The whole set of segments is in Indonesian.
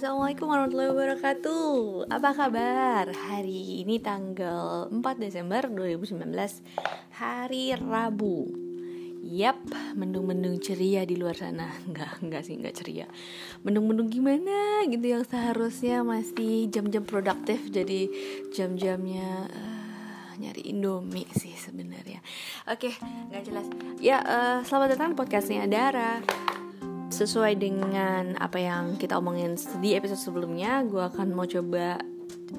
Assalamualaikum warahmatullahi wabarakatuh. Apa kabar? Hari ini tanggal 4 Desember 2019 Hari Rabu. Yap, mendung-mendung ceria di luar sana. Enggak, enggak sih, enggak ceria. Mendung-mendung gimana gitu yang seharusnya masih jam-jam produktif Jadi jam-jamnya uh, nyari Indomie sih sebenarnya. Oke, nggak jelas. Ya, uh, selamat datang podcastnya Dara sesuai dengan apa yang kita omongin di episode sebelumnya, gue akan mau coba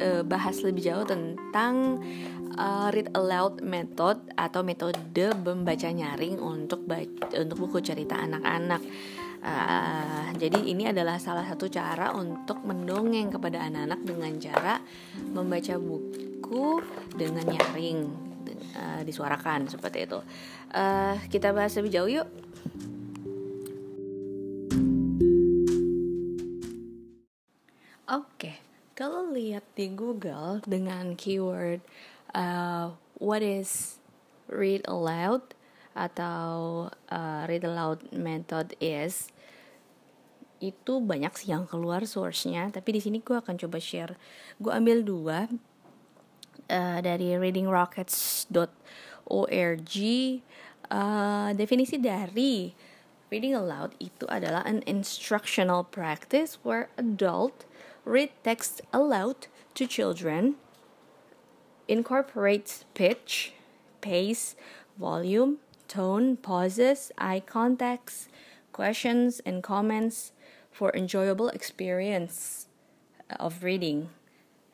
uh, bahas lebih jauh tentang uh, read aloud method atau metode membaca nyaring untuk baca, untuk buku cerita anak-anak. Uh, jadi ini adalah salah satu cara untuk mendongeng kepada anak-anak dengan cara membaca buku dengan nyaring uh, disuarakan seperti itu. Uh, kita bahas lebih jauh yuk. Kalau lihat di Google dengan keyword uh, what is read aloud atau uh, read aloud method is itu banyak sih yang keluar source-nya. Tapi di sini gue akan coba share. Gue ambil dua uh, dari readingrockets.org uh, definisi dari reading aloud itu adalah an instructional practice where adult read text aloud to children, incorporates pitch, pace, volume, tone, pauses, eye contacts, questions, and comments for enjoyable experience of reading.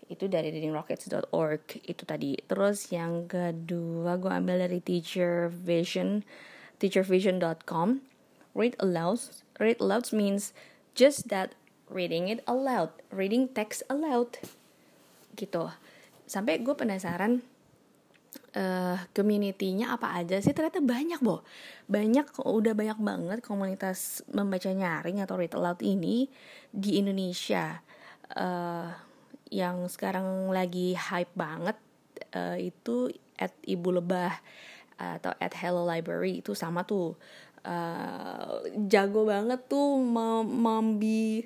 Itu dari readingrockets.org itu tadi. Terus yang kedua gue ambil dari Teacher Vision, teachervision.com. Read aloud. Read aloud means just that reading it aloud, reading text aloud, gitu. Sampai gue penasaran uh, community-nya apa aja sih? Ternyata banyak boh banyak udah banyak banget komunitas membaca nyaring atau read aloud ini di Indonesia. Uh, yang sekarang lagi hype banget uh, itu at ibu lebah atau at hello library itu sama tuh. Uh, jago banget tuh mambi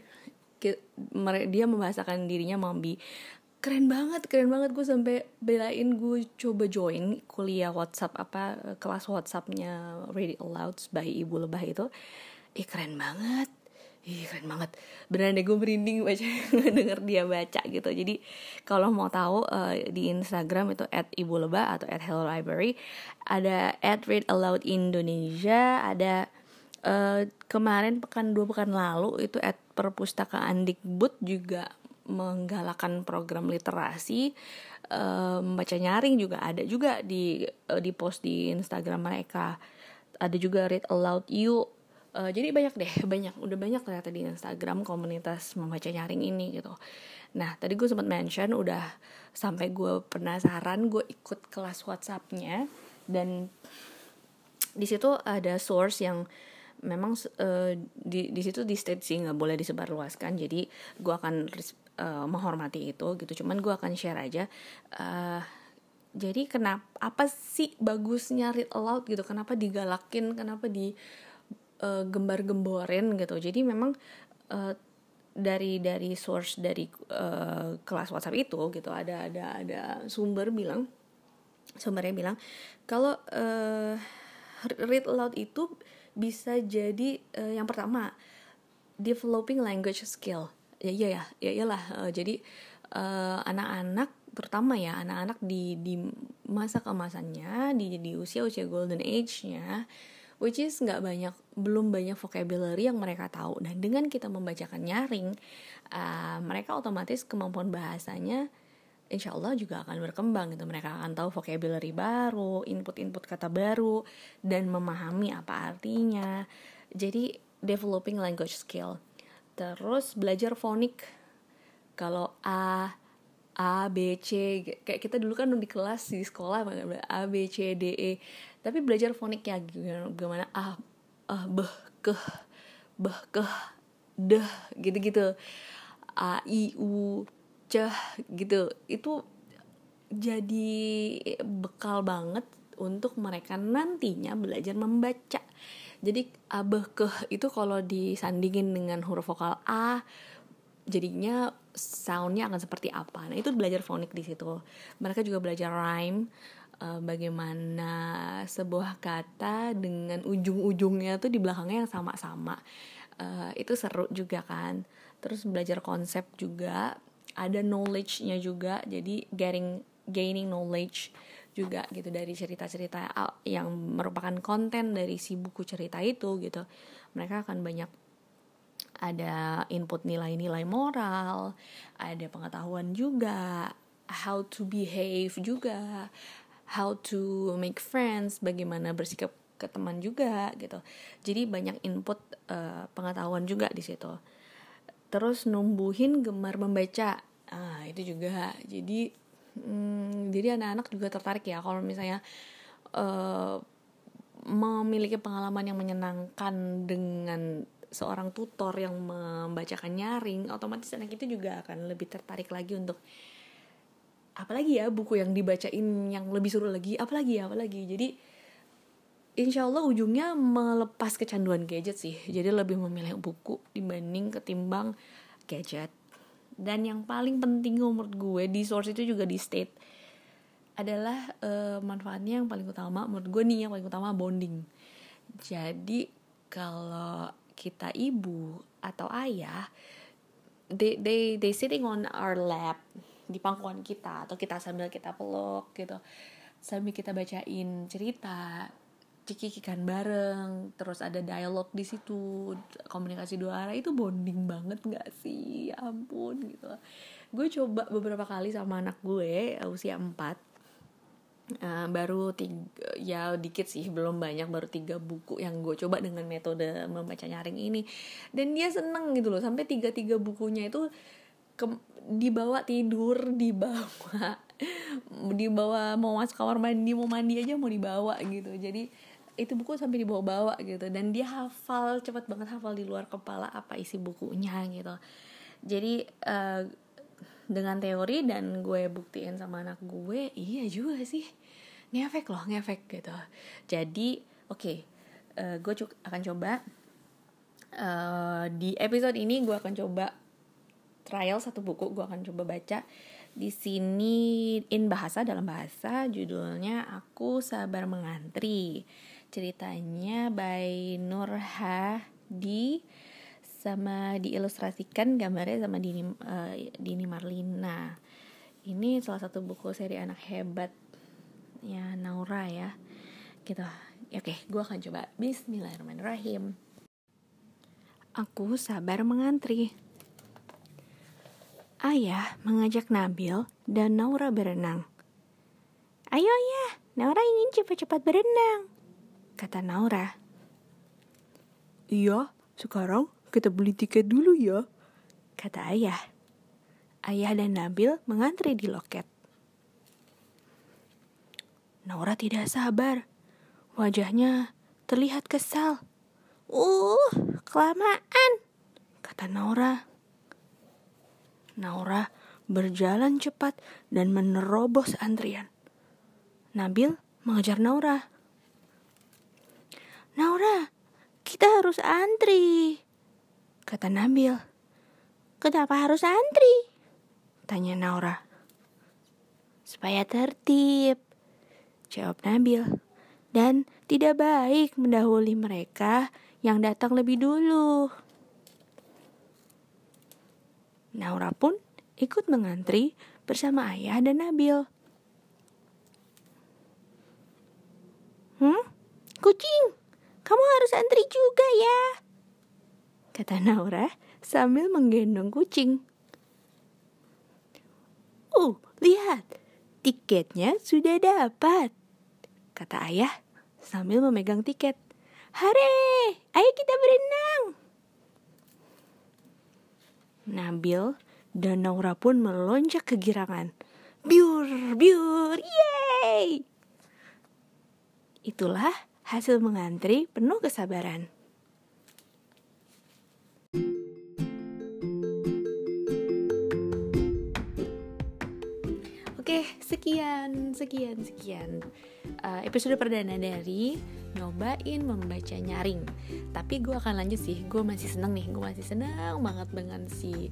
dia membahasakan dirinya Mambi keren banget keren banget. Gue sampai belain gue coba join kuliah WhatsApp apa kelas WhatsAppnya Ready Aloud by Ibu Lebah itu. Ih keren banget. Ih keren banget. Beneran deh gue merinding baca denger dia baca gitu. Jadi kalau mau tahu uh, di Instagram itu at ibu lebah atau at hello library ada at read aloud Indonesia ada uh, kemarin pekan dua pekan lalu itu at perpustakaan Dikbud juga menggalakkan program literasi. Uh, membaca nyaring juga ada juga di uh, di post di Instagram mereka. Ada juga read aloud you. Uh, jadi banyak deh banyak udah banyak ternyata di Instagram komunitas membaca nyaring ini gitu. Nah tadi gue sempat mention udah sampai gue penasaran gue ikut kelas WhatsAppnya. Dan di situ ada source yang memang uh, di di situ di state sih nggak boleh disebarluaskan. Jadi gue akan uh, menghormati itu gitu. Cuman gue akan share aja uh, jadi kenapa apa sih bagusnya read aloud gitu? Kenapa digalakin? Kenapa di uh, gembar-gemborin gitu? Jadi memang uh, dari dari source dari uh, kelas WhatsApp itu gitu ada ada ada sumber bilang sumbernya bilang kalau uh, read aloud itu bisa jadi uh, yang pertama developing language skill. Ya iya ya ya iyalah uh, jadi eh, anak-anak terutama ya anak-anak di di masa kemasannya di di usia usia golden age-nya which is nggak banyak belum banyak vocabulary yang mereka tahu. Dan dengan kita membacakan nyaring uh, mereka otomatis kemampuan bahasanya insya Allah juga akan berkembang gitu. Mereka akan tahu vocabulary baru input-input kata baru dan memahami apa artinya. Jadi developing language skill. Terus belajar fonik. Kalau a A B C kayak kita dulu kan di kelas di sekolah A B C D E. Tapi belajar fonik ya gimana a ah beh ke beh ke deh gitu-gitu. A i u cah gitu. Itu jadi bekal banget untuk mereka nantinya belajar membaca. Jadi abah ke itu kalau disandingin dengan huruf vokal a jadinya soundnya akan seperti apa. Nah itu belajar fonik di situ. Mereka juga belajar rhyme uh, bagaimana sebuah kata dengan ujung-ujungnya tuh di belakangnya yang sama-sama. Uh, itu seru juga kan. Terus belajar konsep juga ada knowledge-nya juga jadi getting gaining knowledge juga gitu dari cerita-cerita yang merupakan konten dari si buku cerita itu gitu. Mereka akan banyak ada input nilai-nilai moral ada pengetahuan juga how to behave juga how to make friends bagaimana bersikap ke teman juga gitu. Jadi banyak input uh, pengetahuan juga di situ terus numbuhin gemar membaca. Ah itu juga. Jadi hmm, jadi anak-anak juga tertarik ya kalau misalnya uh, memiliki pengalaman yang menyenangkan dengan seorang tutor yang membacakan nyaring otomatis anak itu juga akan lebih tertarik lagi untuk apalagi ya buku yang dibacain yang lebih seru lagi apalagi ya apalagi. Jadi insya Allah ujungnya melepas kecanduan gadget sih. Jadi lebih memilih buku dibanding ketimbang gadget. Dan yang paling penting menurut gue di source itu juga di state adalah uh, manfaatnya yang paling utama menurut gue nih yang paling utama bonding. Jadi kalau kita ibu atau ayah they they they sitting on our lap di pangkuan kita atau kita sambil kita peluk gitu. Sambil kita bacain cerita cikikikan bareng terus ada dialog di situ komunikasi dua arah itu bonding banget nggak sih? Ya ampun gitu. Gue coba beberapa kali sama anak gue usia 4 Uh, baru tiga ya dikit sih belum banyak baru tiga buku yang gue coba dengan metode membaca nyaring ini. Dan dia seneng gitu loh sampai tiga tiga bukunya itu ke, dibawa tidur dibawa dibawa mau masuk kamar mandi mau mandi aja mau dibawa gitu. Jadi itu buku sampai dibawa-bawa gitu. Dan dia hafal cepat banget hafal di luar kepala apa isi bukunya gitu. Jadi uh, dengan teori dan gue buktiin sama anak gue iya juga sih. Ngefek loh ngefek gitu. Jadi oke okay, uh, eh, gue akan coba. Uh, di episode ini gue akan coba trial satu buku gue akan coba baca. Di sini in bahasa dalam bahasa judulnya aku sabar mengantri ceritanya by Nur Hadi sama diilustrasikan gambarnya sama Dini uh, Dini Marlina. Ini salah satu buku seri anak hebat ya Naura ya. Gitu. Oke, gue akan coba. Bismillahirrahmanirrahim. Aku sabar mengantri. Ayah mengajak Nabil dan Naura berenang. Ayo ya, Naura ingin cepat-cepat berenang kata Naura. Iya, sekarang kita beli tiket dulu ya, kata ayah. Ayah dan Nabil mengantri di loket. Naura tidak sabar. Wajahnya terlihat kesal. Uh, kelamaan, kata Naura. Naura berjalan cepat dan menerobos antrian. Nabil mengejar Naura. Naura, kita harus antri. Kata Nabil. Kenapa harus antri? Tanya Naura. Supaya tertib. Jawab Nabil. Dan tidak baik mendahului mereka yang datang lebih dulu. Naura pun ikut mengantri bersama ayah dan Nabil. Hmm? Kucing! Kamu harus antri juga ya. Kata Naura sambil menggendong kucing. Oh, lihat. Tiketnya sudah dapat. Kata ayah sambil memegang tiket. Hare, ayo kita berenang. Nabil dan Naura pun melonjak kegirangan. Biur, biur, yeay! Itulah hasil mengantri penuh kesabaran. Oke, sekian, sekian, sekian uh, episode perdana dari nyobain membaca nyaring tapi gue akan lanjut sih gue masih seneng nih gue masih senang banget dengan si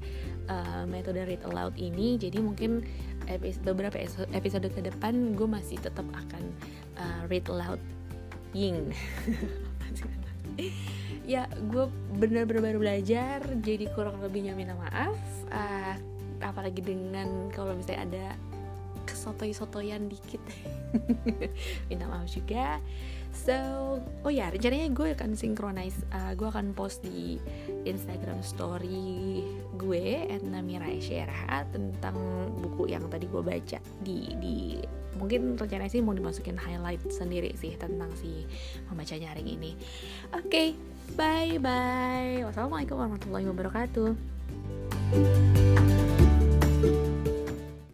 uh, metode read aloud ini jadi mungkin episode, beberapa episode ke depan gue masih tetap akan uh, read aloud ying ya gue bener-bener baru belajar jadi kurang lebihnya minta maaf. Uh, apalagi dengan kalau misalnya ada kesotoy-sotoyan dikit. Minta maaf juga. So oh ya rencananya gue akan synchronize uh, gue akan post di Instagram story gue Namira Esyera tentang buku yang tadi gue baca di di mungkin rencananya sih mau dimasukin highlight sendiri sih tentang si membaca nyaring ini. Oke okay, bye bye wassalamualaikum warahmatullahi wabarakatuh